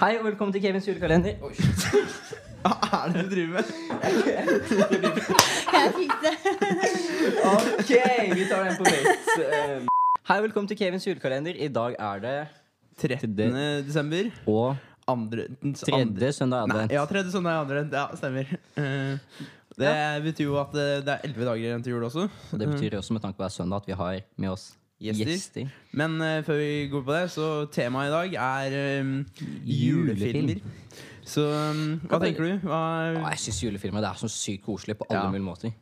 Hei og velkommen til Kevins julekalender. Oi, shit. Hva er det du driver med? Jeg fikk det. Ok, vi tar den på nytt. Um, Hei og velkommen til Kevins julekalender. I dag er det 13. desember. og Andre, tredje søndag Nei, advent. ja, tredje søndag i advent. Ja, stemmer. Eh, det betyr jo at eh, det er elleve dager igjen til jul også. Og det betyr også med tanke på at det er søndag at vi har med oss Gjester. gjester. Men uh, før vi går på det, så temaet i dag er um, julefilmer. Så um, hva tenker du? Hva, Å, jeg syns julefilmer det er så sykt koselig på alle Ja. mulige måter.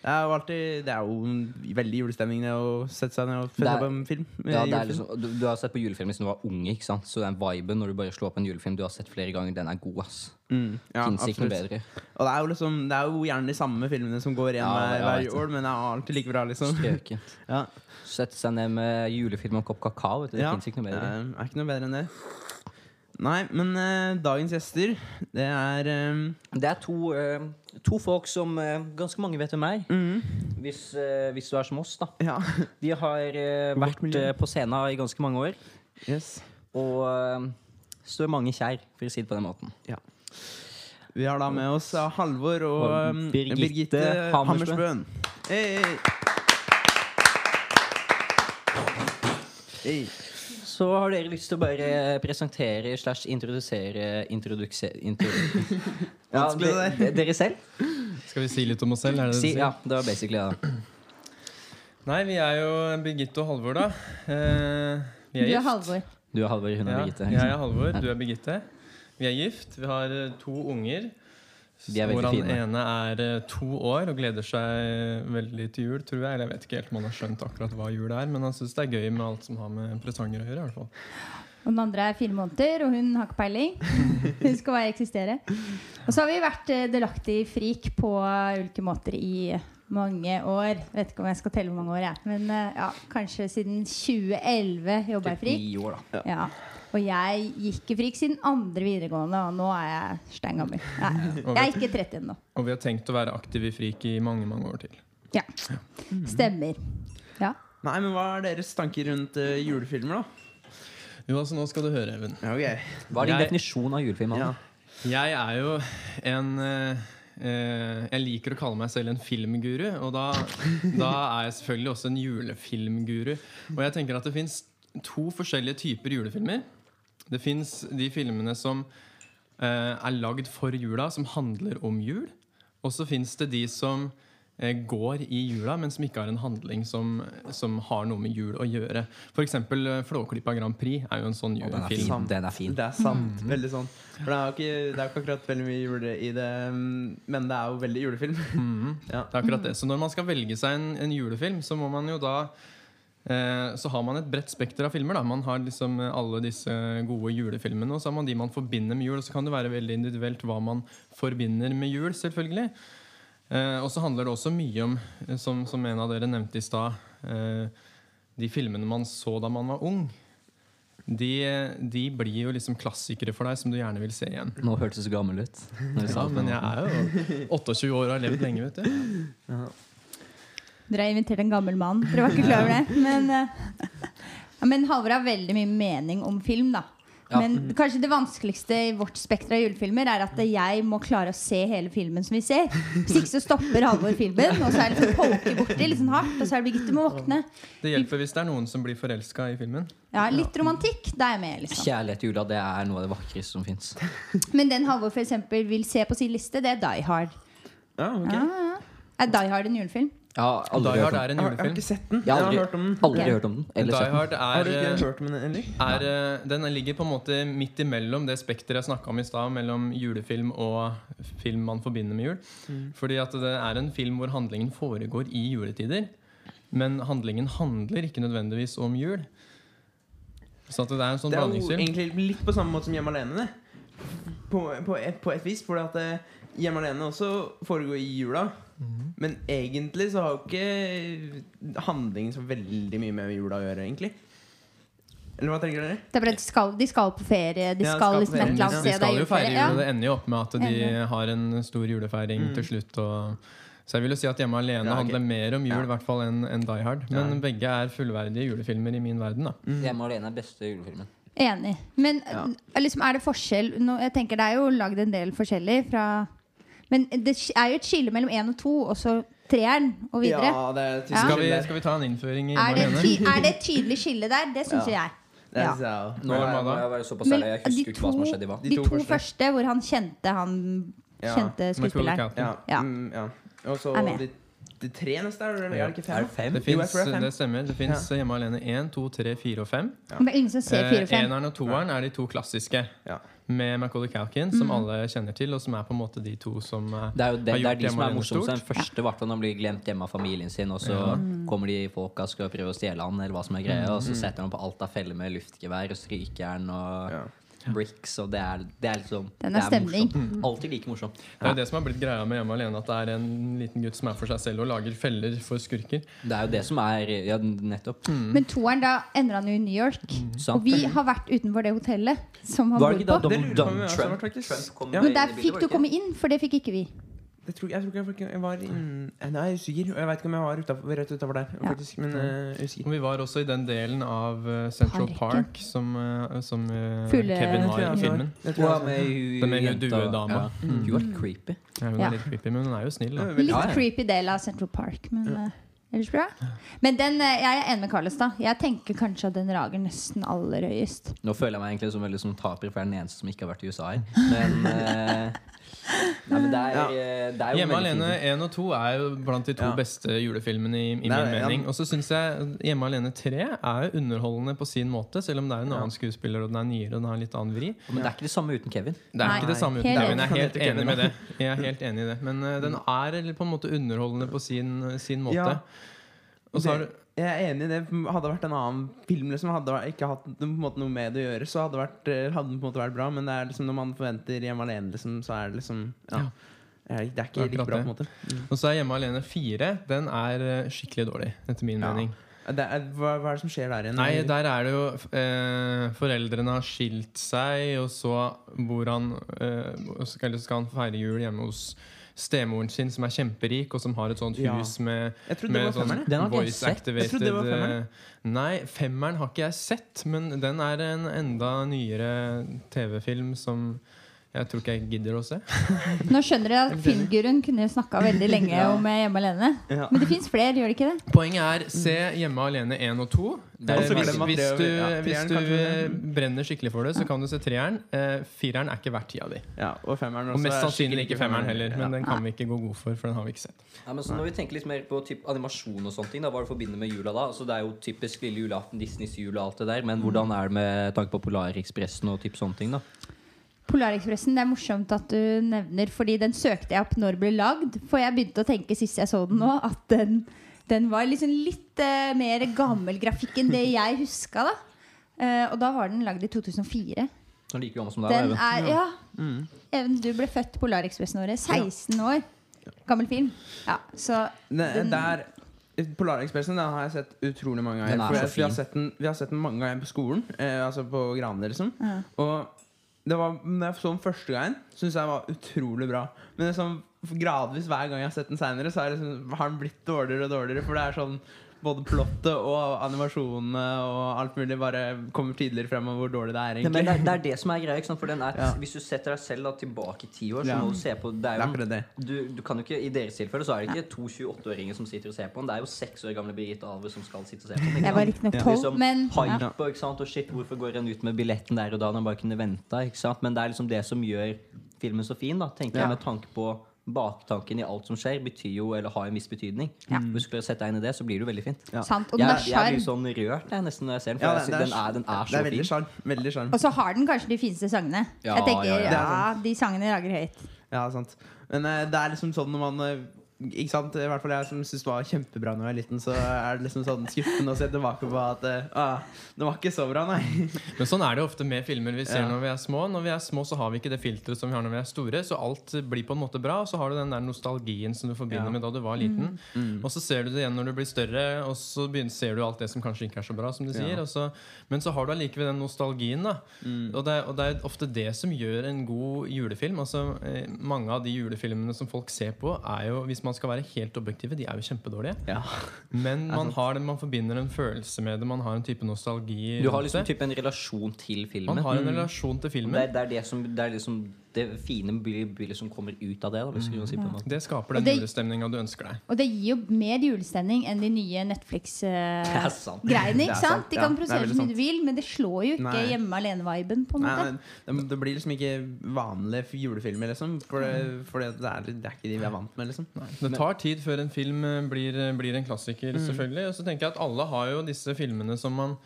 det er jo alltid Det er jo veldig julestemning det å sette seg ned og følge på en film. Ja, det er liksom, du, du har sett på julefilm siden du var unge. ikke sant? Så den viben når du bare slår opp en julefilm du har sett flere ganger, den er god. ass. mm, ja, ikke noe bedre. Og det er, jo liksom, det er jo gjerne de samme filmene som går igjen Ja, hver, hver år, men det er alltid like bra, liksom. Strøkent. Ja. Sette seg ned med julefilm og en kopp kakao. Det Ja, ikke noe bedre. Det er ikke noe bedre enn det. Nei, men eh, dagens gjester, det er eh, Det er to, eh, to folk som eh, ganske mange vet hvem er. mhm, Hvis, eh, hvis du er som oss, da. Ja. De har eh, vært på scenen i ganske mange år. Yes. Og står mange kjær, for å si det på den måten. Vi har da med oss Halvor og, Og Birgitte Birgitte, Hammersbøen. Hammersbøen. Hey. Hey. Så har dere lyst til å bare presentere slash introdusere introdukse... Introdu ja, de- de- dere selv? Skal vi si litt om oss selv? Er det Si, det ja, det var basically det. Nei, vi er jo Birgitte og Halvor, da. Eh, vi Du er er gift. Halvor. Du er Halvor, hun er Ja, Birgitte. jeg er Halvor, du er Birgitte. Vi er gift. Vi har eh, to unger. De er veldig fine. den ene er eh, to år og gleder seg veldig til jul, tror jeg. Eller jeg vet ikke helt om han har skjønt akkurat hva jul er, men han syns det er gøy med alt som har med presanger å gjøre. i hvert fall. Og den andre er fire måneder, og hun har ikke peiling. Hun skal bare eksistere. Og så har vi vært eh, delaktig frik på ulike måter i mange år. Vet ikke om jeg skal telle hvor mange år, jeg. Men eh, ja, kanskje siden 2011 jobba jeg frik. Ni år, da. Ja. Og jeg gikk i frik siden andre videregående, og nå er jeg stein gammel. Jeg er ikke 30 ennå. Og vi har tenkt å være aktive i FRIK i mange mange år til. Ja. Stemmer. Ja. Nei, men hva er deres tanker rundt uh, julefilmer, da? Jo, altså Nå skal du høre, Even. Ja, ok. Hva er din Jeg- definisjon av julefilm? Ja. Jeg er jo en uh, Uh, Jeg liker å kalle meg selv en filmguru, og da, da er jeg selvfølgelig også en julefilmguru. Og jeg tenker at det fins to forskjellige typer julefilmer. Det fins de filmene som eh, er lagd for jula, som handler om jul. Og så fins det de som eh, går i jula, men som ikke har en handling som, som har noe med jul å gjøre. F.eks. Uh, Flåklypa Grand Prix er jo en sånn Å, den er fin. Den er fin. Det er sant. Veldig sånn. For det er jo ikke, det er ikke akkurat veldig mye jule i det, mm, men det er jo veldig julefilm. Mm. Ja. Det er akkurat det. Så når man skal velge seg en, en julefilm, så må man jo da eh, Så har man et bredt spekter av filmer. da Man har liksom eh, alle disse gode julefilmene, og så har man de man forbinder med jul. Og så kan det være veldig individuelt hva man forbinder med jul, selvfølgelig. Eh, og så handler det også mye om, eh, som, som en av dere nevnte i stad, eh, de filmene man så da man var ung. De, de blir jo liksom klassikere for deg, som du gjerne vil se igjen. Nå hørtes du så gammel ut. Ja, men jeg er jo 28 år og har levd lenge, vet du. Dere har invitert en gammel mann. Dere var ikke klar over det. Men, eh, ja, men Halvor har veldig mye mening om film, da. Ja. Men kanskje det vanskeligste i vårt spekter av julefilmer er at jeg må klare å se hele filmen som vi ser. Hvis ikke så stopper Halvor filmen, og så er det liksom poke borti litt sånn hardt. Og så er det Birgitte må våkne. Det hjelper hvis det er noen som blir forelska i filmen. Ja, Litt romantikk, da er jeg med. liksom Kjærlighet i jula det er noe av det vakreste som fins. Men den Halvor for eksempel vil se på sin liste, det er Die Hard. Ja, okay. Ja, ja. Er Die Hard en julefilm? Aldri Die Hard er den. en Jeg har, jeg har julefilm. ikke sett den. Jeg har Jeg har aldri- hørt om den. Aldri hørt om den. Eller Die sett den. Hard Har er, du ikke eh, hørt om den, Henrik? er eh, Den ligger på en måte midt imellom det spekteret jeg snakka om i stad, mellom julefilm og film man forbinder med jul. Mm. Fordi at det er en film hvor handlingen foregår i juletider. Men handlingen handler ikke nødvendigvis om jul. Så at det er en sånn Det er jo blandingsfilm. egentlig litt på samme måte som Hjemme alene. Det. På, på, et, på et vis. For at eh, Hjemme alene også foregår i jula. Mhm. Men egentlig så har jo ikke handlingen så veldig mye med jula å gjøre, egentlig. Eller hva tenker dere? Det er bare de skal, de skal på ferie. De Ja, skal skal liksom et eller annet De sted. skal jo feire jul, og det ender jo opp med at de har en stor julefeiring Mm. til slutt. Og så jeg vil jo si at Hjemme alene Ja, okay. handler mer om jul Ja. hvert fall enn enn Die Hard. Men Ja. begge er fullverdige julefilmer i min verden. da Mm. Hjemme alene er beste julefilmen. Enig. Men Ja. liksom, er det forskjell nå, Jeg tenker Det er jo lagd en del forskjellig fra Men det er jo et skille mellom én og to, og så treeren og videre. Ja, det er Ja. Skal vi, skal vi ta en innføring i Er, det ty er det et tydelig skille der? Det syns Ja. jeg. Det Ja. synes jeg også. Nå må jeg være såpass Men ærlig. Jeg de husker ikke hva som har skjedd i hva. De De to to første. første hvor han kjente han Ja. kjente skuespilleren. Ja. Ja. Mm, ja. Og så de, de tre neste, er det, er det ikke Er fem? det fem? Det, finnes, det fem. det stemmer. Det fins Hjemme alene 1, 2, 3, 4 og 5. Men det er ingen som ser fire og fem. Eneren og toeren er de to klassiske. Ja. Med Macauley Calkin, Mm. som alle kjenner til, og som er på en måte de to som eh, Det er jo det, har det er gjort de som Hjemme er alene morsomst. Den første hvert fall han blir glemt hjemme av familien sin, og så kommer de folka og skal prøve å stjele han, eller hva som er greia, og så setter han på alt av feller med luftgevær og strykejern og Ja. Bricks, og det er, det er liksom Den det er stemning. morsomt. Alltid like morsom. Det er jo det som har blitt greia med Hjemme alene, at det er en liten gutt som er for seg selv og lager feller for skurker. Det er jo det som er Ja, nettopp. Men toeren, da ender han jo i New York. Mm. Og vi har vært utenfor det hotellet som han bor ikke da på. Donald på Trump, Ja. Men der fikk du komme inn, for det fikk ikke vi. Jeg tror, jeg tror ikke jeg, jeg var inn, Nei, jeg er usikker. Jeg vet ikke om jeg var utenfor, rett utafor der. Ja. Faktisk, men uh, usikker. Og vi var også i den delen av eh, Central Parken. Park som, uh, som uh, Kevin var i filmen. Hun Den med hun duedama. Ja. Mm. Hun var creepy. Ja, hun er litt creepy, men hun er jo snill. Da. Litt creepy del av Central Park, men ellers bra. Men den, jeg er enig med Karlestad. Jeg tenker kanskje at den rager nesten aller høyest. Nå føler jeg meg egentlig som veldig som taper, for jeg er den eneste som ikke har vært i USA her. Men, nei, men det, er, eh, det er jo Hjemme alene 1 og 2 er jo blant de to Ja. beste julefilmene i, i min er- ja. mening. Og så syns jeg Hjemme alene 3 er jo underholdende på sin måte, selv om det er en Ja. annen skuespiller og den er nyere og den har en litt annen vri. Men det er ikke det samme uten Kevin. Det er Nei. ikke det samme uten Helt Kevin. Jeg er helt enig med det. Jeg er helt enig i det Men eh, den er på en måte underholdende på sin, sin måte. Ja. Og så har du Jeg er enig i det. Hadde det vært en annen film liksom, hadde det ikke hatt måte, noe med det å gjøre, så hadde det vært, eh, hadde den på en måte vært bra. Men det liksom, når man forventer Hjemme alene, liksom, så er det liksom ja. Det er- ikke like bra, på en måte. Mm. Og så er Hjemme alene 4. Den er eh, skikkelig dårlig, etter min Ja. mening. Det er, hva, hva er det som skjer der igjen? Nei, der er det jo eh, Foreldrene har skilt seg, og så bor han eh, skal, skal han feire jul hjemme hos stemoren sin, som er kjemperik, og som har et sånt Ja. hus med, trodde det med var sånn femmeren. Den har voice activated femmeren. eh, Nei, femmeren har ikke jeg sett, men den er en enda nyere TV-film som jeg tror ikke jeg gidder å se. Nå skjønner dere at filmguruen kunne snakka veldig lenge om eh, Hjemme alene. Ja. Men det fins flere, gjør det ikke det? Poenget er se Hjemme alene 1 og 2. Det er Eh, hvis, hvis du, ja, hvis du brenner skikkelig for det, så kan du se treeren. Eh, fireren er ikke verdt tida di. Ja, og Og mest sannsynlig ikke femmeren heller, men Ja. den kan vi ikke gå god for, for den har vi ikke sett. Ja, men så Når vi tenker litt mer på typ animasjon og sånne ting, da, hva er det forbinder med jula da? Altså, det er jo typisk lille julaften, Disneys jul og alt det der, men hvordan er det med tanke på Polarekspressen og typ sånne ting, da? Polarekspressen, det er morsomt at du nevner, fordi den søkte jeg opp når den ble lagd. For jeg begynte å tenke sist jeg så den nå, at den, den var liksom litt uh, mer gammel grafikk enn det jeg huska. da. uh, og da var den lagd i 2004. Sånn like gammel som deg, Even. er, ja, Mm. Even, du ble født Polarekspressen-året. 16 år. Gammel film. Ja, så Den- der Polarekspressen den har jeg sett utrolig mange ganger. Den er vi, har sett den, vi har sett den mange ganger på skolen. Eh, altså på Grane, liksom. ja. Og det var, når jeg så den første gangen, syns jeg var utrolig bra. Men det er sånn, gradvis hver gang jeg har sett den seinere, så liksom, har den blitt dårligere og dårligere. For det er sånn både plottet og animasjonene og alt mulig bare kommer tydeligere frem hvor dårlig det er. Ja, men det, er, det er det som er greia. ikke sant? For den er, Ja. Hvis du setter deg selv da, tilbake i ti år, så Ja. må du se på Det er er jo det. du, du kan jo ikke, I deres tilfelle så er det ikke to 28-åringer som sitter og ser på den. Det er jo seks år gamle Birgitte Alve som skal sitte og se på den. Jeg var ikke riktignok tolv, Liksom men hype ikke sant? og shit, hvorfor går en ut med billetten der og da når han bare kunne venta? Men det er liksom det som gjør filmen så fin, da, tenker Ja. jeg, med tanke på baktanken i alt som skjer, betyr jo, eller har en viss betydning. Ja. Hvis du klarer å sette deg inn i det, så blir det jo veldig fint. Ja. sant. Og den Jeg, er jeg blir sånn rørt jeg, nesten når jeg ser den, for Ja, jeg det, synes den, er, den er så er veldig fin. Veldig sjarm. Og så har den kanskje de fineste sangene. Ja, jeg tenker, ja, ja, ja. De sangene rager høyt. Ja, sant. Men eh, det er liksom sånn når man eh, ikke sant? I hvert fall jeg som syntes det var kjempebra da jeg var liten, så er det liksom sånn skuffende å se tilbake på at eh, ah, det var ikke så bra, nei. Men sånn er det ofte med filmer vi ser Ja. når vi er små. Når vi er små, så har vi ikke det filteret som vi har når vi er store, så alt blir på en måte bra. Og så har du den der nostalgien som du forbinder Ja. med da du var liten. Mm. Og så ser du det igjen når du blir større, og så ser du alt det som kanskje ikke er så bra, som de sier. Ja. Så, men så har du allikevel den nostalgien, da. Mm. Og, det, og det er ofte det som gjør en god julefilm. Altså, eh, mange av de julefilmene som folk ser på, er jo, hvis man man skal være helt objektive, de er jo kjempedårlige. Ja. Men man, har det, man forbinder en følelse med det. Man har en type nostalgi. Du har liksom det. typ en relasjon til filmen. Man har en relasjon til filmen. Det, det er det som det er liksom Det fine bildet liksom kommer ut av det. Da, hvis du si på en. Det skaper den julestemninga du ønsker deg. Og det gir jo mer julestemning enn de nye Netflix-greiene. Uh, er ikke sant? De kan er produsere så mye du vil, men det slår jo ikke Nei. hjemme alene-viben. på en måte nei, det, blir liksom ikke vanlige julefilmer, liksom. For det, for det, er, det er ikke de vi er vant med, liksom. Det tar tid før en film eh, blir, blir en klassiker, Mm. selvfølgelig. Og så tenker jeg at alle har jo disse filmene som man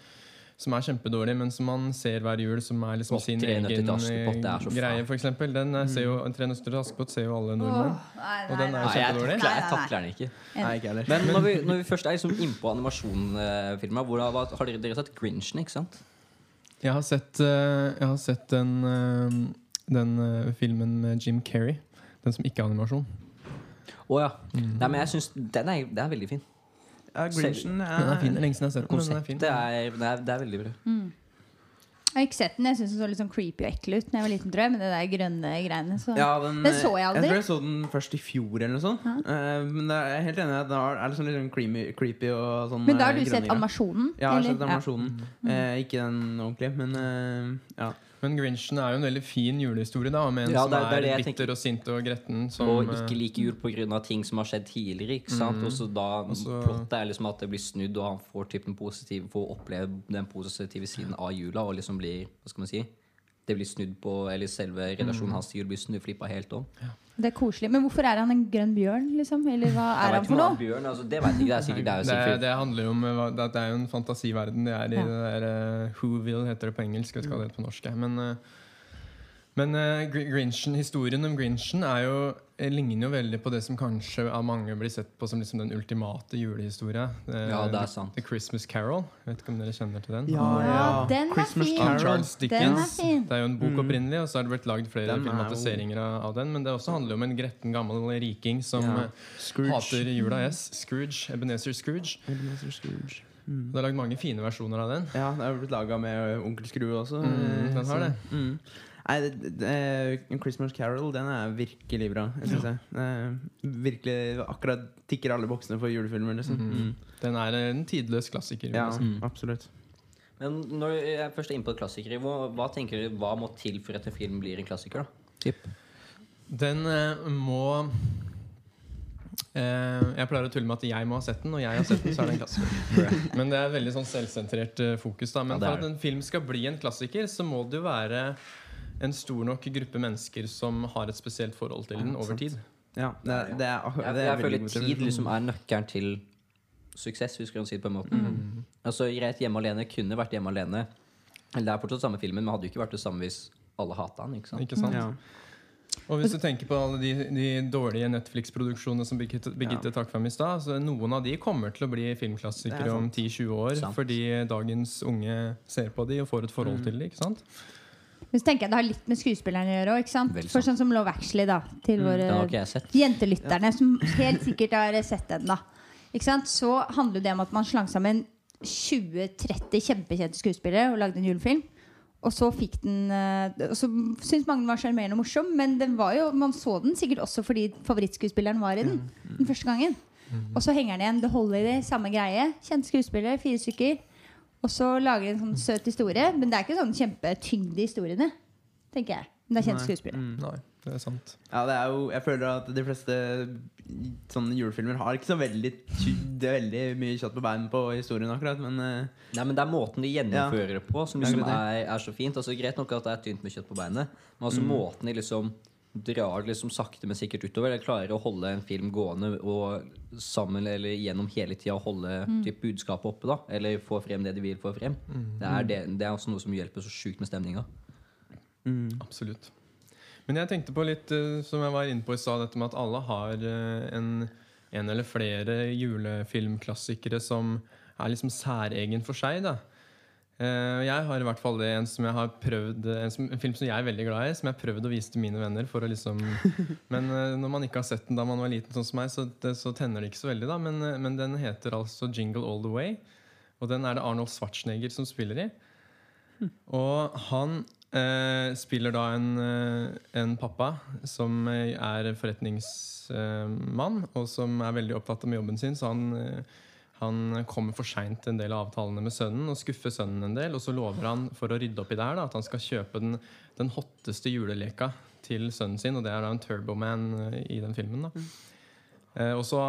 som er kjempedårlig, men som man ser hver jul, som er liksom sin egen eh, greie, f.eks. Den eh, ser jo, Tre nøtter til Askepott ser jo alle nordmenn. Og den er jo kjempedårlig. jeg takler den ikke. Nei, ikke. Men når vi, når vi først er liksom innpå animasjonfilmer, hvor har, har dere, dere sett Grinchen, ikke sant? Jeg har sett, eh, jeg har sett den, den filmen med Jim Carrey. Den som ikke er animasjon. Å ja. Nei, men jeg synes den den er veldig fin. Ja, Grinchen Den er fin. Det er er er. Er, det er, det er veldig bra. Jeg har ikke sett den. Jeg syns den så litt sånn creepy og ekkel ut Da jeg var liten, tror jeg. Med det der grønne greiene. Så. ja, den, Den så jeg aldri. Jeg tror jeg så den først i fjor, eller noe sånt. Uh, men det er, jeg er helt enig Da den er det sånn, litt sånn creamy, creepy og sånn. Men da har eh, du sett animasjonen? Ja, jeg har sett animasjonen. Eh, ikke den ordentlig, men uh, ja. Men Grinchen er jo en veldig fin julehistorie, da, med en Ja, som det er- er er, bitter tenker. og sint og gretten. Som, Og ikke like jul pga. ting som har skjedd tidligere. Ikke sant? Og så da Plottet er liksom at det blir snudd, og han får, typen positiv, får oppleve den positive siden av jula. Og liksom blir Hva skal man si? Det blir snudd på Eller selve relasjonen hans til jul blir snuflippa helt om. Det er koselig. Men hvorfor er han en grønn bjørn, liksom? Eller hva er han for han noe? er Bjørn, altså, det vet jeg ikke. Det er sikkert, det er jo det, sikkert det handler jo om at det, er jo en fantasiverden. Det er i Ja. det der uh, Whoville heter det på engelsk. Jeg vet ikke hva det heter på norsk. Men, eh, men uh, Grinchen, historien om Grinchen er jo, eh, ligner jo veldig på det som kanskje av mange blir sett på som liksom den ultimate julehistoria. Eh, Ja, det er sant. The Christmas Carol. Jeg vet ikke om dere kjenner til den? Ja, Ja, den er Christmas fin. Av Carol. Charles Den Dickens. er fin. Det er jo en bok Mm. opprinnelig, og så har det blitt lagd flere Den er filmatiseringer av, av den. Men det også handler jo om en gretten gammel riking som Ja. hater jula. Yes. Scrooge. Ebenezer Scrooge. Ebenezer Scrooge. Mm. Det er lagd mange fine versjoner av den. Ja, det er blitt laga med Onkel Skrue også. Mm, den har det. Mm. Nei, det, det, En Christmas Carol den er virkelig bra. Jeg synes jeg. Er virkelig Akkurat tikker alle boksene for julefilmer. Liksom. Mm. Mm. Den er en tidløs klassiker. Ja, liksom. Mm. absolutt. Men når jeg først er inne på klassikere, hva, hva tenker du, hva må til for at en film blir en klassiker? da? Typ. Den eh, må eh, Jeg pleier å tulle med at jeg må ha sett den, og jeg har sett den, så er det en klassiker. Men det er veldig sånn selvsentrert eh, fokus. da Men Ja, for at en film skal bli en klassiker, så må det jo være en stor nok gruppe mennesker som har et spesielt forhold til den over tid. Ja, det, det er, det er jeg jeg føler tid liksom er nøkkelen til suksess, hvis vi å si det på en måte. Mm. Altså, Greit, Hjemme alene kunne vært Hjemme alene. Eller det er fortsatt samme filmen, men hadde jo ikke vært det samme hvis alle hata den. ikke sant? Ikke sant? Ja. Og hvis du tenker på alle de, de dårlige Netflix-produksjonene som Birgitte, Birgitte trakk frem i stad, så noen av de kommer til å bli filmklassikere er om 10-20 år. Sant. Fordi dagens unge ser på de og får et forhold Mm. til de. ikke sant? Men så tenker jeg det har litt med skuespillerne å gjøre òg. For sånn som Love Actually, da. Til Mm, våre jentelytterne, jentelytterne som helt sikkert har sett den. da? Så handler det om at man slang sammen 20-30 kjempekjente skuespillere og lagde en julefilm. Og så fikk den eh, Og så syntes mange den var sjarmerende og morsom, men den var jo, man så den sikkert også fordi favorittskuespilleren var i den. Den første gangen. Og så henger den igjen. Det holder i det, samme greie. Kjente skuespillere, fire stykker. Og så lager de en sånn søt historie, men det er ikke sånn kjempetyngde i historiene. Tenker jeg. Men det er kjent skuespill. Mm. Nei, det er sant. Ja, det er jo, jeg føler at de fleste sånne julefilmer har ikke så veldig, det er veldig mye kjøtt på beinen på historien akkurat, men eh, Nei, men Det er måten de gjennomfører det på som liksom er, er så fint. Altså Greit nok at det er tynt med kjøtt på beinet, men altså måten de liksom drar det liksom sakte, men sikkert utover. De klarer å holde en film gående og sammen eller gjennom hele tida holde typ, budskapet oppe. da Eller få frem det de vil få frem. Det, er det, det er også noe som hjelper så sjukt med stemninga. mm. Absolutt. Men jeg tenkte på litt, eh, som jeg var inne på i stad, dette med at alle har eh, en, en eller flere julefilmklassikere som er liksom særegen for seg. da. Eh, Jeg har i hvert fall det en som jeg har prøvd En, som, en film som jeg er veldig glad i, som jeg har prøvd å vise til mine venner. For å liksom Men eh, når man ikke har sett den da man var liten, sånn som meg, så, det, så tenner det ikke så veldig. da men, eh, men den heter altså Jingle All The Way. Og den er det Arnold Schwarzenegger som spiller i. Og han eh, spiller da en, en pappa som er forretningsmann, og som er veldig opptatt med jobben sin. Så han, eh, han kommer for seint en del av avtalene med sønnen og skuffer sønnen en del. Og så lover han for å rydde opp i det her at han skal kjøpe den, den hotteste juleleka til sønnen sin, og det er da en Turboman eh, i den filmen. da Eh, og så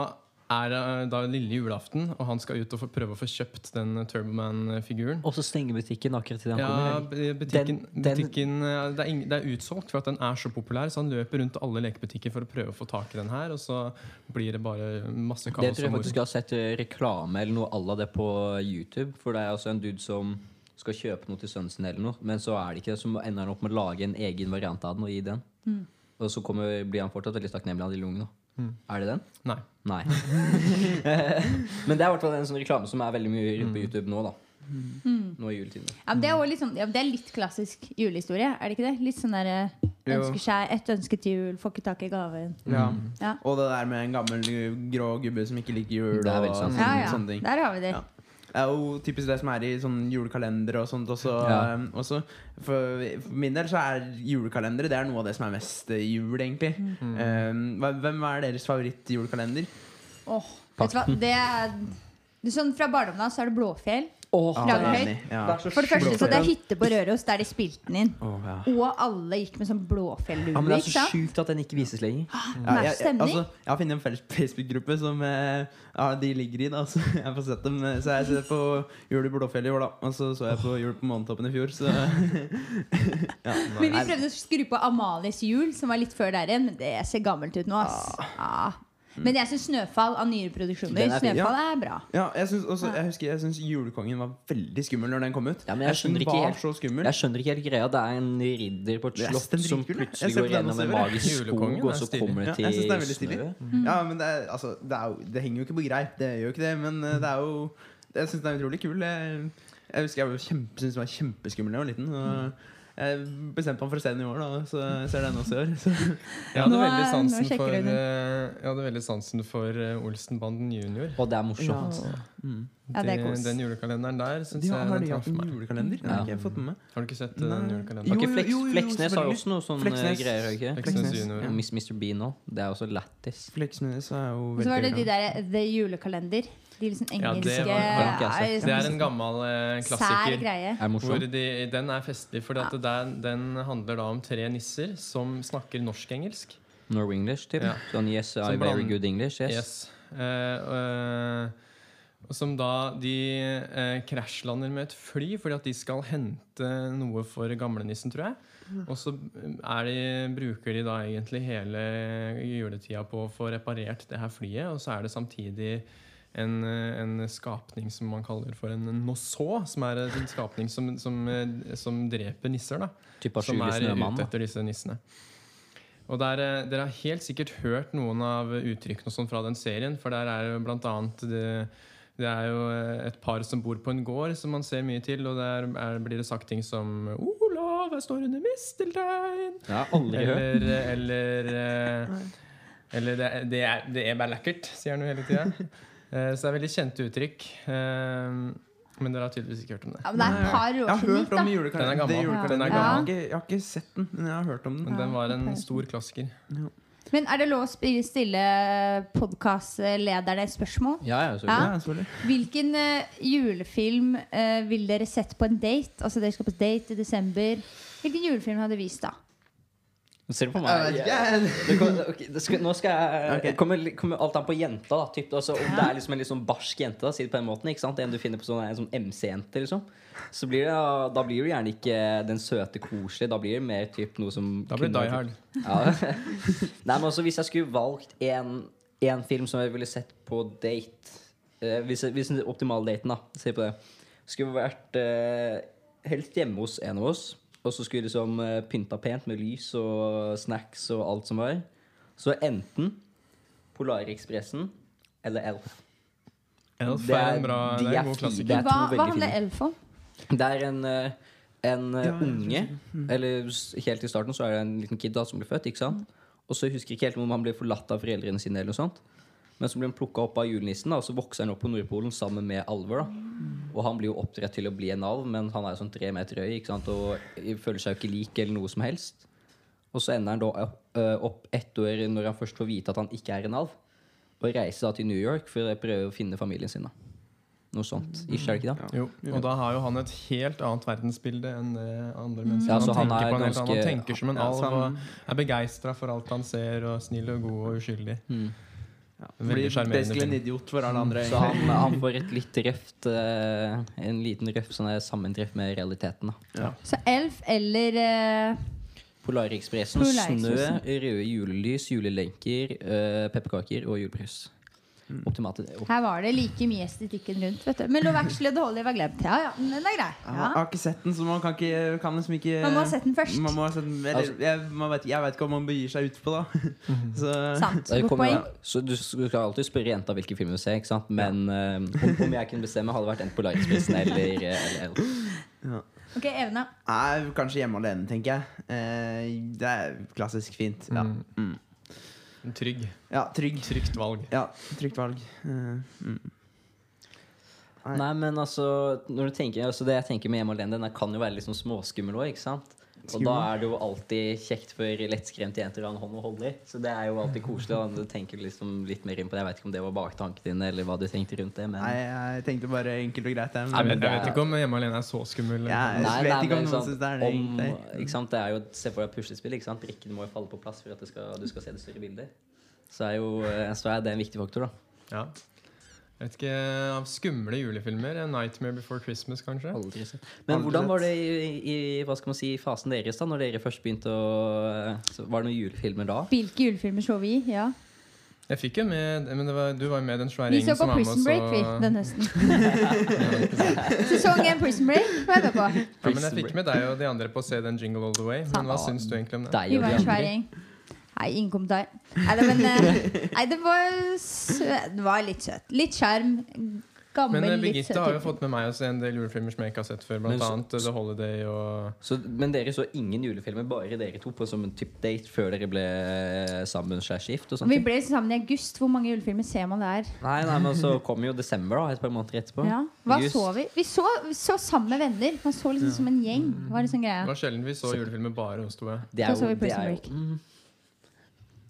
er eh, da lille julaften, og han skal ut og få, prøve å få kjøpt den Turboman-figuren. Og så stenger butikken akkurat til han Ja, kommer. butikken, Den- den- butikken eh, det, er ing, det er utsolgt for at den er så populær, så han løper rundt alle lekebutikker for å prøve å få tak i den her, og så blir det bare masse Det tror jeg faktisk jeg har sett reklame eller noe à la det på YouTube. For det er altså en dude som skal kjøpe noe til sønnen sin, eller noe men så er det ikke det. Så ender han opp med å lage en egen variant av den og gi den. Og så kommer, blir han fortsatt veldig takknemlig av de lungene. Er det den? Nei. Nei. men det er i hvert fall en sånn reklame som er veldig mye rundt på YouTube nå, da. Nå i juletiden. Ja, men det, er sånn, ja, det er litt klassisk julehistorie, er det ikke det? Litt sånn der eh, Ønsker seg et ønske til jul, får ikke tak i gaven. Ja. Ja. Og det der med en gammel grå gubbe som ikke liker jul. Det er og sånn, Ja, ja. sånne ting. Der har vi det. Det er jo typisk det som er i sånn julekalender og sånt også. Ja. um, også. For, for min del så er julekalendere Det er noe av det som er mest eh, jul, egentlig. Um, hvem er deres favoritt-julekalender? Åh, vet du hva? Det er sånn Fra barndommen av så er det Blåfjell. Ah, Lagerhøy. enig. Ja. For det første så det er hytte på Røros der de spilte den inn. Oh, ja. Og alle gikk med sånn blåfjellue. Ja, men det er så sjukt at den ikke vises lenger. Ja, Match jeg, jeg, altså, jeg har funnet en felles Facebook-gruppe som eh, ja, de ligger i. da Så jeg får sett dem eh, Så jeg ser på Jul i Blåfjell i år, da. Og så så jeg på Jul på Månetoppen i fjor. Så ja, Men vi prøvde å skru på Amalies jul, som var litt før der igjen. Men det ser gammelt ut nå. Ass. Ah. Men jeg syns Snøfall av nyere produksjoner er. Snøfall er bra. ja, jeg synes også Jeg husker jeg syns Julekongen var veldig skummel når den kom ut. Ja, men jeg skjønner ikke helt- Jeg skjønner ikke helt greia. Det er en ridder på et slott som plutselig går gjennom en magisk skog, og så kommer det til ja, det veldig snø. Ja, men det, er, altså, det, er jo, det henger jo ikke på greip. Det gjør jo ikke det, men eh, det er jo Jeg syns den er utrolig kul. Jeg, jeg husker jeg var syntes den var kjempeskummel da jeg var liten. Og jeg bestemte meg for å se den i år, da, så jeg ser den også i år. Så. Jeg hadde Nå er- veldig sansen for, du den. eh, jeg hadde veldig sansen for eh, Olsenbanden junior. Og det er morsomt. Mm. Ja, det er den julekalenderen der syns De jeg har, de traff hatt en meg. julekalender? Ja. har ikke fått med. Har du ikke sett eh, Nei. den julekalenderen? Jo, ikke Fleks, jo, jo, Fleksnes har også noe sånne Fleksnes. greier. ikke? Fleksnes junior. Ja. Miss Mr. Bean òg. Det er også lættis. Fleksnes er jo Og så var det de der The Julekalender. De liksom Ja, det var- har ikke. Det er en gammel eh, Sær klassiker. greie. Er Hvor de, den er festlig, for ja. den, den handler da om tre nisser som snakker norsk-engelsk. Norwenglish, typ. Ja. Sånn yes, I Som very good English. Yes. Yes. Eh, eh, og som da de eh, krasjlander med et fly fordi at de skal hente noe for gamlenissen, tror jeg. Og så er de, bruker de da egentlig hele juletida på å få reparert det her flyet, og så er det samtidig en, eh, en skapning som man kaller for en nosså, som er en skapning som, som, eh, som dreper nisser. da som er ute etter disse nissene. Og der, eh, Dere har helt sikkert hørt noen av uttrykkene sånn fra den serien. For der er jo blant annet det, det er jo et par som bor på en gård, som man ser mye til. Og der er, blir det sagt ting som 'Olav, jeg står under misteltein'. Ja. Eller, eller, eller det, det, er, det er bare lekkert, sier han jo hele tida. Så det er veldig kjente uttrykk. Eh, Men dere har tydeligvis ikke hørt om det. Ja, men det er et par Jeg har hørt om julekalenderen. Den er gammel. Den er gammel. ikke, jeg har ikke sett den, men jeg har hørt om den. Men den var en stor klassiker. Men er det lov å stille podkastlederne spørsmål? Ja, ja, Ja. Ja, selvfølgelig. Hvilken eh, julefilm eh, vil dere sett på en date? Altså Dere skal på date i desember. Hvilken julefilm hadde vist da? Ser du på meg? Yeah. ikke. Det kommer- ok, det skal, nå skal jeg Ok. kommer, kommer alt an på jenta. da typ, altså, Om det er liksom en sånn barsk jente, da, si det på den måten ikke sant? En du finner på sånn, en sånn MC-jente, liksom. Så blir det, Da blir du gjerne ikke den søte, koselige. Da blir det mer typ noe som Da blir det Die Hard. Ja. Nei, men altså Hvis jeg skulle valgt en, en film som jeg ville sett på date eh, Hvis, hvis den optimale daten, da, si på det Skulle vært eh, helst hjemme hos en av oss. Og så skulle liksom eh, pynta pent med lys og snacks og alt som var. Så enten Polarekspressen eller Elf. Elf Det er er- en bra de det er er en god klassiker. Det er to Hva, hva handler. Elf om? Det er en, eh, en eh, Ja, unge Eller helt i starten så er det en liten kid da som blir født. ikke sant? Og så husker jeg ikke helt om han blir forlatt av foreldrene sine. eller noe sånt Men så blir han plukka opp av julenissen, da, og så vokser han opp på Nordpolen sammen med alver. da Og han blir jo oppdratt til å bli en alv, men han er jo sånn tre meter høy ikke sant? og føler seg jo ikke lik eller noe som helst. Og så ender han da opp, øh, ett år når han først får vite at han ikke er en alv, og reiser da til New York for å prøve å finne familien sin. da Noe sånt. Ikke er det ikke det? Jo, og da har jo han et helt annet verdensbilde enn det andre mennesker. Ja, så han tenker er ganske- han tenker som en Ja, alv og er begeistra for alt han ser, og snill og god og uskyldig. Mm. Ja, blir basically en idiot for alle andre. Så han, han får et litt røft uh, En liten røff sånn er sammentreff med realiteten. da Så Elf eller uh, Polarekspressen, Polarekspressen. snø, røde julelys, julelenker, uh, pepperkaker og julebrus. Optimalt. opp- Her var det like mye estetikken rundt. vet du Men Lovaxley og The Holly var glemt. Ja, ja, men den er grei. Jeg har ikke sett den, så man kan, ikke, kan liksom ikke Man må ha sett den først. Man må ha sett den, eller, Altså- jeg, man vet, jeg vet ikke hva man begir seg ut på da. så, Sant. Godt poeng. så du, skal alltid spørre jenta hvilke filmer du ser, ikke sant? men ja. om, om jeg kunne bestemme, hadde det vært enten Polarekspressen eller, eller Elf. Ok, Evne. Nei, kanskje hjemme alene, tenker jeg. Eh, det er klassisk fint. Ja, Mm. Trygg. ja trygg. Trygt valg. Ja, trygt valg. Uh, mm. Nei. Nei, men altså, når du tenker, altså Det jeg tenker med Hjemme alene, den kan jo være litt sånn småskummel òg, ikke sant? Og da er det jo alltid kjekt for lettskremte jenter å ha en hånd å holde i. Så det er jo alltid koselig. Da. Du tenker liksom litt mer inn på det. Jeg vet ikke om det var baktanken din, eller hva du tenkte rundt det. Men Nei, jeg tenkte bare enkelt og greit. Nei, Jeg men vet, jeg vet ikke om Hjemme alene er så skummel. Ja, jeg Nei, vet ikke men om noen sånn, synes det er det, om, ikke sant? Det er jo, Se for deg puslespill. ikke sant? Brikkene må jo falle på plass for at du skal, du skal se det større bildet. Så er jo eh, så er det en viktig faktor, da. Ja. Jeg vet ikke, Av skumle julefilmer? 'Nightmare Before Christmas', kanskje? Aldri sett. Men Aldri hvordan var det i, i hva skal man si, fasen deres da Når dere først begynte å så Var det noen julefilmer da? Hvilke julefilmer så vi? Ja. Jeg fikk jo med men det var, Du var jo med den svære Vi så gjengen på som var med Prison Break vi, den høsten. Sesong 1 Prison Break var jeg med på. Ja, men jeg fikk med deg og de andre på å se den Jingle All The Way. Men hva syns du egentlig om det? Deg Vi og var de en svær andre. gjeng. Nei, ingen kommentar. Nei, det, men, eh, nei, det var søt. Det var litt søt. Litt sjarm. Gammel, Men eh, litt Birgitte har jo fått med meg å se en del julefilmer som jeg ikke har sett før. Blant Men så- annet eh, The Holiday og Så, men dere så ingen julefilmer, bare dere to, på som en type date før dere ble sammen gift? og sånt? Vi ble sammen i august. Hvor mange julefilmer ser man der? Nei, nei, men så kom jo desember, da, et par måneder etterpå. Ja. Hva Just. så vi? Vi så, vi så sammen med venner. Man så liksom som en gjeng. Det var liksom Det var sjelden vi så julefilmer bare hos to. Det er jo, så så vi Prison Break.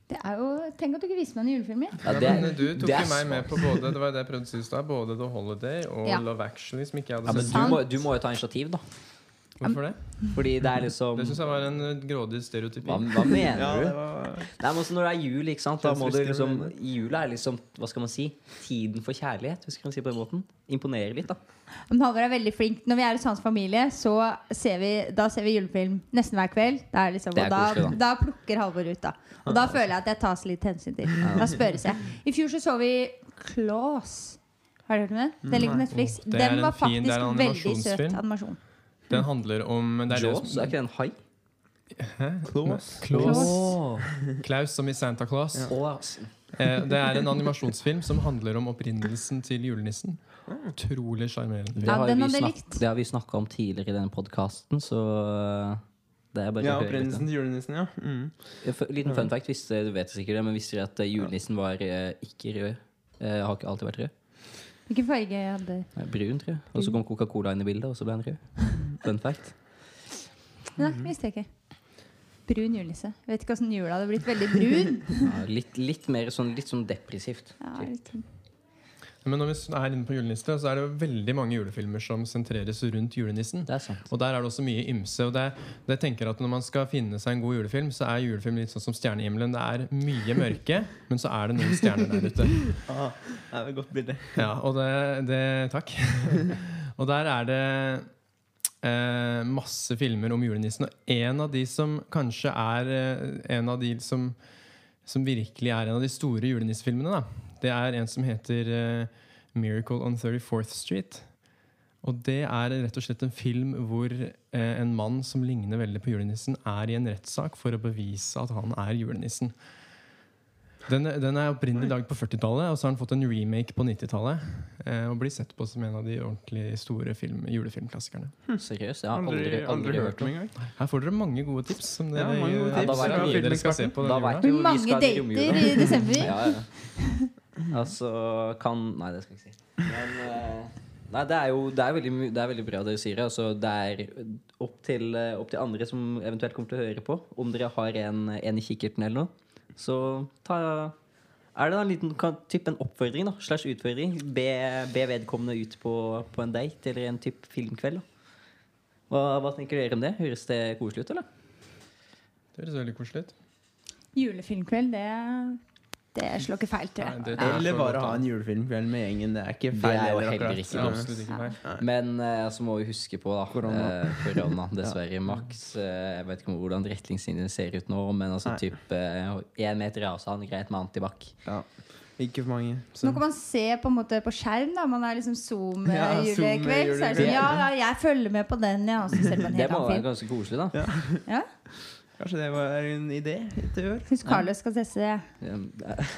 Det er jo, Tenk at du ikke viste meg noen julefilmer. ja, Ja, det ja, du tok jo meg med på både Det var det jeg prøvde å si i stad, både The Holiday og Ja. Love Actually, som ikke jeg ja, hadde men du må, du må jo ta initiativ, da. Hvorfor det? Fordi det er liksom Det syns jeg var en eh, grådig stereotypi. Hva, hva mener Ja, du? det var Nei, men også Når det er jul, ikke sant? Da må du liksom Jula er liksom Hva skal man si? Tiden for kjærlighet, hvis man kan si på den måten. Imponere litt, da. Men Halvor er veldig flink. Når vi er hos hans familie, så ser vi, da ser vi julefilm nesten hver kveld. Det er liksom, Det er og da, koselig, da plukker Halvor ut, da. Og da føler jeg at jeg tas litt hensyn til. Da spørres jeg. I fjor så så vi Claus. Har du hørt om den? Den ligger på Netflix. Den var faktisk veldig søt animasjon. Den handler om det er det Jaws, som- er ikke det en hai? Klaus. Klaus. Klaus som i Santa Claus. Ass. Eh, det er en animasjonsfilm som handler om opprinnelsen til julenissen. Utrolig sjarmerende. Det, Ja, likt. det har vi snakka om tidligere i denne podkasten, så uh, det er bare Ja, opprinnelsen til julenissen, ja. Mm. Liten fun fact, hvis du vet sikkert det, men visste dere at eh, julenissen var eh, ikke rød? Eh, har ikke alltid vært rød. Hvilken farge hadde Brun, tror jeg. Og så kom Coca-Cola inn i bildet, og så ble han rød. Fun fact. Nei, visste jeg ikke. Brun julenisse. Vet ikke åssen jula hadde blitt veldig brun. Ja, litt, litt mer sånn, litt sånn depressivt. Ja, litt. Men når vi er inne på julenisse, så er det veldig mange julefilmer som sentreres rundt julenissen. Det er sant. Og der er det også mye ymse. Og det, det tenker at Når man skal finne seg en god julefilm, så er julefilm litt sånn som Stjernehimmelen. Det er mye mørke, men så er det noen stjerner der ute. Ah, det er et godt bilde. Ja, og det, det Takk. og der er det eh, masse filmer om julenissen. Og en av de som kanskje er eh, en av de som, som virkelig er en av de store julenissefilmene, det er en som heter eh, 'Miracle on 34th Street'. Og det er rett og slett en film hvor eh, en mann som ligner veldig på julenissen, er i en rettssak for å bevise at han er julenissen. Den, den er opprinnelig laget på 40-tallet, og så har den fått en remake på 90-tallet. Eh, og blir sett på som en av de ordentlig store film, julefilmklassikerne. Seriøst? Jeg har Aldri, aldri, aldri hørt om engang. Her får dere mange gode tips. Som Ja, mange gode tips. Ja, da vet vi dere skal se på Da vet jo Mange dater i desember. Ja, ja. Altså kan Nei, det skal jeg ikke si. Men uh, Nei, det er jo det er veldig, det er veldig bra dere sier det. Altså, det er opp til, eh, opp til andre som eventuelt kommer til å høre på. Om dere har en, en i kikkerten eller noe, så ta Er det da en liten kan, typ en oppfordring, da? Slash utfordring? Be, be vedkommende ut på, på en date eller en type filmkveld. da hva, hva tenker dere om det? Høres det koselig ut, eller? Det høres veldig koselig ut. Julefilmkveld, det, det slår ikke feil, tror Nei, det, det Eller bare ha en julefilmkveld med gjengen. Det er ikke Det feil. er jo heller, ikke Det Så- absolutt ikke feil. Men uh, så må vi huske på da Korona. Uh, korona, dessverre. Maks uh, Jeg vet ikke hvordan retningslinjene ser ut nå, men altså typ én meter avstand, greit med antibac. Ja. Ikke for mange. Nå kan man se på, en måte på skjerm. da Man er liksom Ja, Zoom-julekveld. Zoom-julekveld. så er det sånn, ja, ja, jeg følger med på den, ja. Og så ser man en Det må være ganske koselig, da. Ja. Kanskje det var en idé til år? Syns Carlos skal teste det.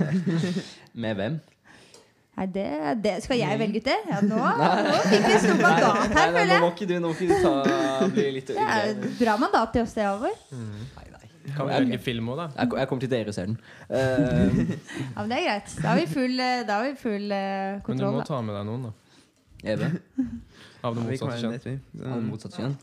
Med hvem? Nei, det, det Skal jeg velge ut det? Ja, nå, nå fikk vi stort mandat her, føler jeg. nå må ikke du, må ikke du ta, bli litt Det er et bra mandat til oss, det, Halvor. Nei, nei. Kan vi velge film òg, da? Jeg, jeg kommer til dere og ser den. Uh. Ja, men det er greit. Da har vi full, eh, da har vi full eh, Men du må Da. ta med deg noen, da. Eve? Av det motsatte kjønn. av det motsatte kjønn.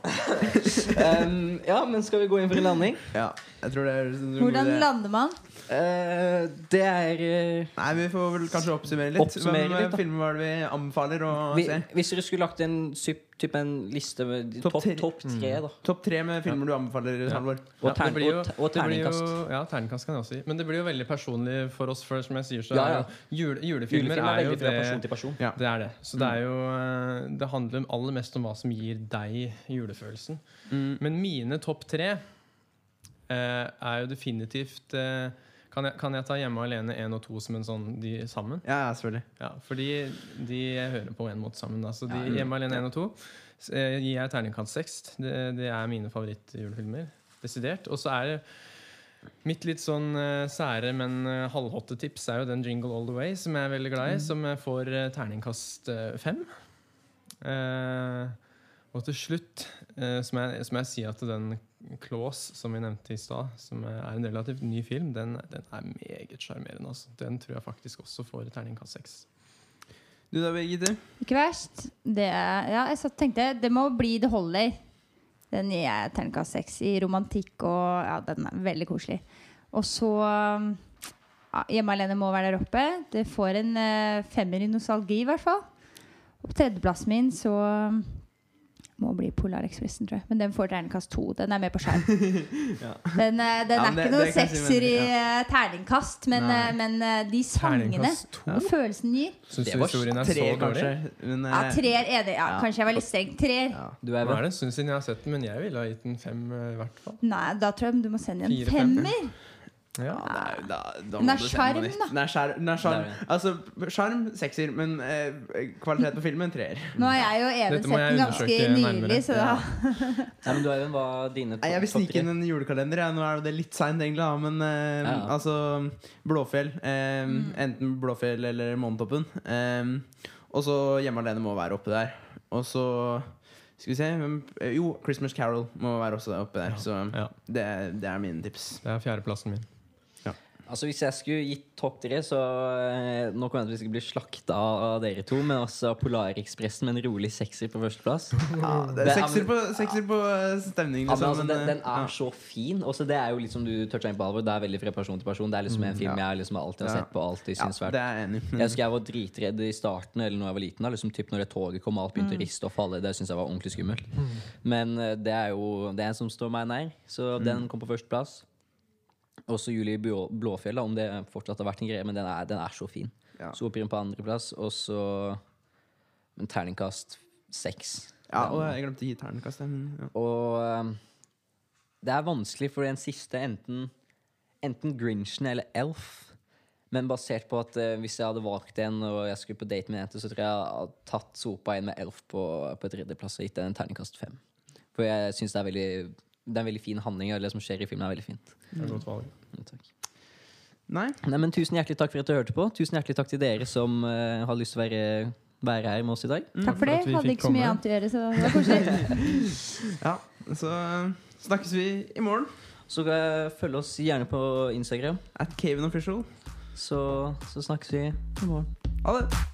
um, ja, men skal vi gå inn for en landing? Ja, jeg tror det er en god Hvordan idé. lander man? Uh, det er uh, Nei, Vi får vel kanskje oppsummere litt. Oppsummere Hvem litt, da. filmer var det vi anbefaler å vi, se? Hvis dere skulle lagt en, syp- typ en liste med Topp topp tre. topp tre, da. Topp tre med filmer du anbefaler, Halvor. Og, Ja, tern, det blir jo- og, og det blir terningkast. Jo, ja, terningkast kan jeg også gi. Men det blir jo veldig personlig for oss. For som jeg sier, så Ja, er ja. jo jule, julefilmer Julefilmer er er jo veldig fra det person til person. Ja. Det er det. Så det er jo eh, Det handler aller mest om hva som gir deg julefølelsen. Mm. Men mine topp tre eh, er jo definitivt eh, kan, jeg, kan jeg ta Hjemme alene 1 og 2 som en sånn de sammen? Ja, selvfølgelig. Ja, fordi de hører på en måte sammen. Da. Så de, Ja. Hjemme alene 1 og 2 eh, gir jeg terningkast 6. Det, det er mine favorittjulefilmer. Desidert. Og så er det mitt litt sånn uh, sære, men uh, halvhotte tips er jo den Jingle All The Way, som jeg er veldig glad i. Som jeg får uh, terningkast 5. Eh, og til slutt som jeg, som, jeg sier at den Claus, som vi nevnte i stad, som er en relativt ny film, den, den er meget sjarmerende. Altså. Den tror jeg faktisk også får terningkast seks. Du da, Birgitte? Ikke verst. Det er, ja, jeg tenkte det må bli The Holder'. Den gir jeg terningkast seks i romantikk, og ja, den er veldig koselig. Og så ja, Hjemme alene må være der oppe. Det får en uh, femmer i nostalgi, i hvert fall. Og på tredjeplassen min så må bli Polar Expressen, tror jeg. Men den får terningkast to. Den er med på skjerm. Ja. Den, eh, den Ja, er det- ikke noe det sekser i men- eh, terningkast, men, eh, men de sangene Terningkast 2? og følelsen gir Syns Det du var historien er Tre, så dårlig? kanskje. Men, Ja, tre treer enig. Ja, Ja. Kanskje jeg var litt streng. Treer. ja. Du er Hva er vel det en stund siden jeg har sett den, men jeg ville ha gitt den fem. i hvert fall Nei, da tror jeg du må sende en Fire, femmer. ja. Ja, det er, da, da Den er sjarm, da. Den er skjar- den er Altså, sjarm, sekser, men eh, kvalitet på filmen treer. Nå har jeg jo Even Dette må sett jeg den ganske nylig, så da Nei, men du Even, hva dine Nei, jeg vil snike inn en julekalender. Ja. Nå er det litt seint, egentlig, da, men eh, Ja, ja. altså Blåfjell. Eh, Mm. Enten Blåfjell eller Månetoppen. Eh, og så Hjemme alene må være oppe der. Og så skal vi se eh, Jo, Christmas Carol må være også oppe der. Så Ja. det, det er mine tips. Det er fjerdeplassen min. Altså Hvis jeg skulle gitt topp tre, så eh, Nå kommer jeg til å vi skal bli slakta av dere to, men også Polarekspressen med en rolig sekser på førsteplass. Ja, det er er- sekser på, sekser på stemning. stemning, Ja, men liksom. altså, den, den eh, er ja. så fin. Også det er jo litt som du toucha inn på, Alvor. Det er veldig fra person til person. Det er liksom en film ja. jeg liksom alltid har sett på. Alltid Ja, synes svært det er enig. Jeg husker jeg var dritredd i starten Eller når jeg var liten. Da, liksom typ når det toget kom og alt begynte å riste og falle. Det syns jeg var ordentlig skummelt. Men eh, det er jo Det som står meg nær, så den kom på førsteplass. Også Julie Blåfjell, da, om det fortsatt har vært en greie, men den er, den er så fin. Ja. Soperen på andreplass, og så en terningkast seks. Ja, og jeg glemte å gi terningkast. ja. Og um, det er vanskelig for den siste enten, enten Grinchen eller Elf. Men basert på at eh, hvis jeg hadde valgt en og jeg skulle på date med en jente, så tror jeg jeg hadde tatt sopa inn med Elf på, på tredjeplass og gitt den en terningkast fem. For jeg syns det er veldig det er en veldig fin handling, og det som skjer i filmen, er veldig fint. Det er godt valg. Ja, takk. Nei? Nei, men Tusen hjertelig takk for at du hørte på. Tusen hjertelig takk til dere som uh, har lyst til å være, være her med oss i dag. Takk for det. at Hadde ikke så mye annet å gjøre, så det var koselig. Ja, så eh, snakkes vi i morgen. Så uh, følg oss gjerne på Instagram. At Caven Official. Så, så snakkes vi i morgen. Ha det.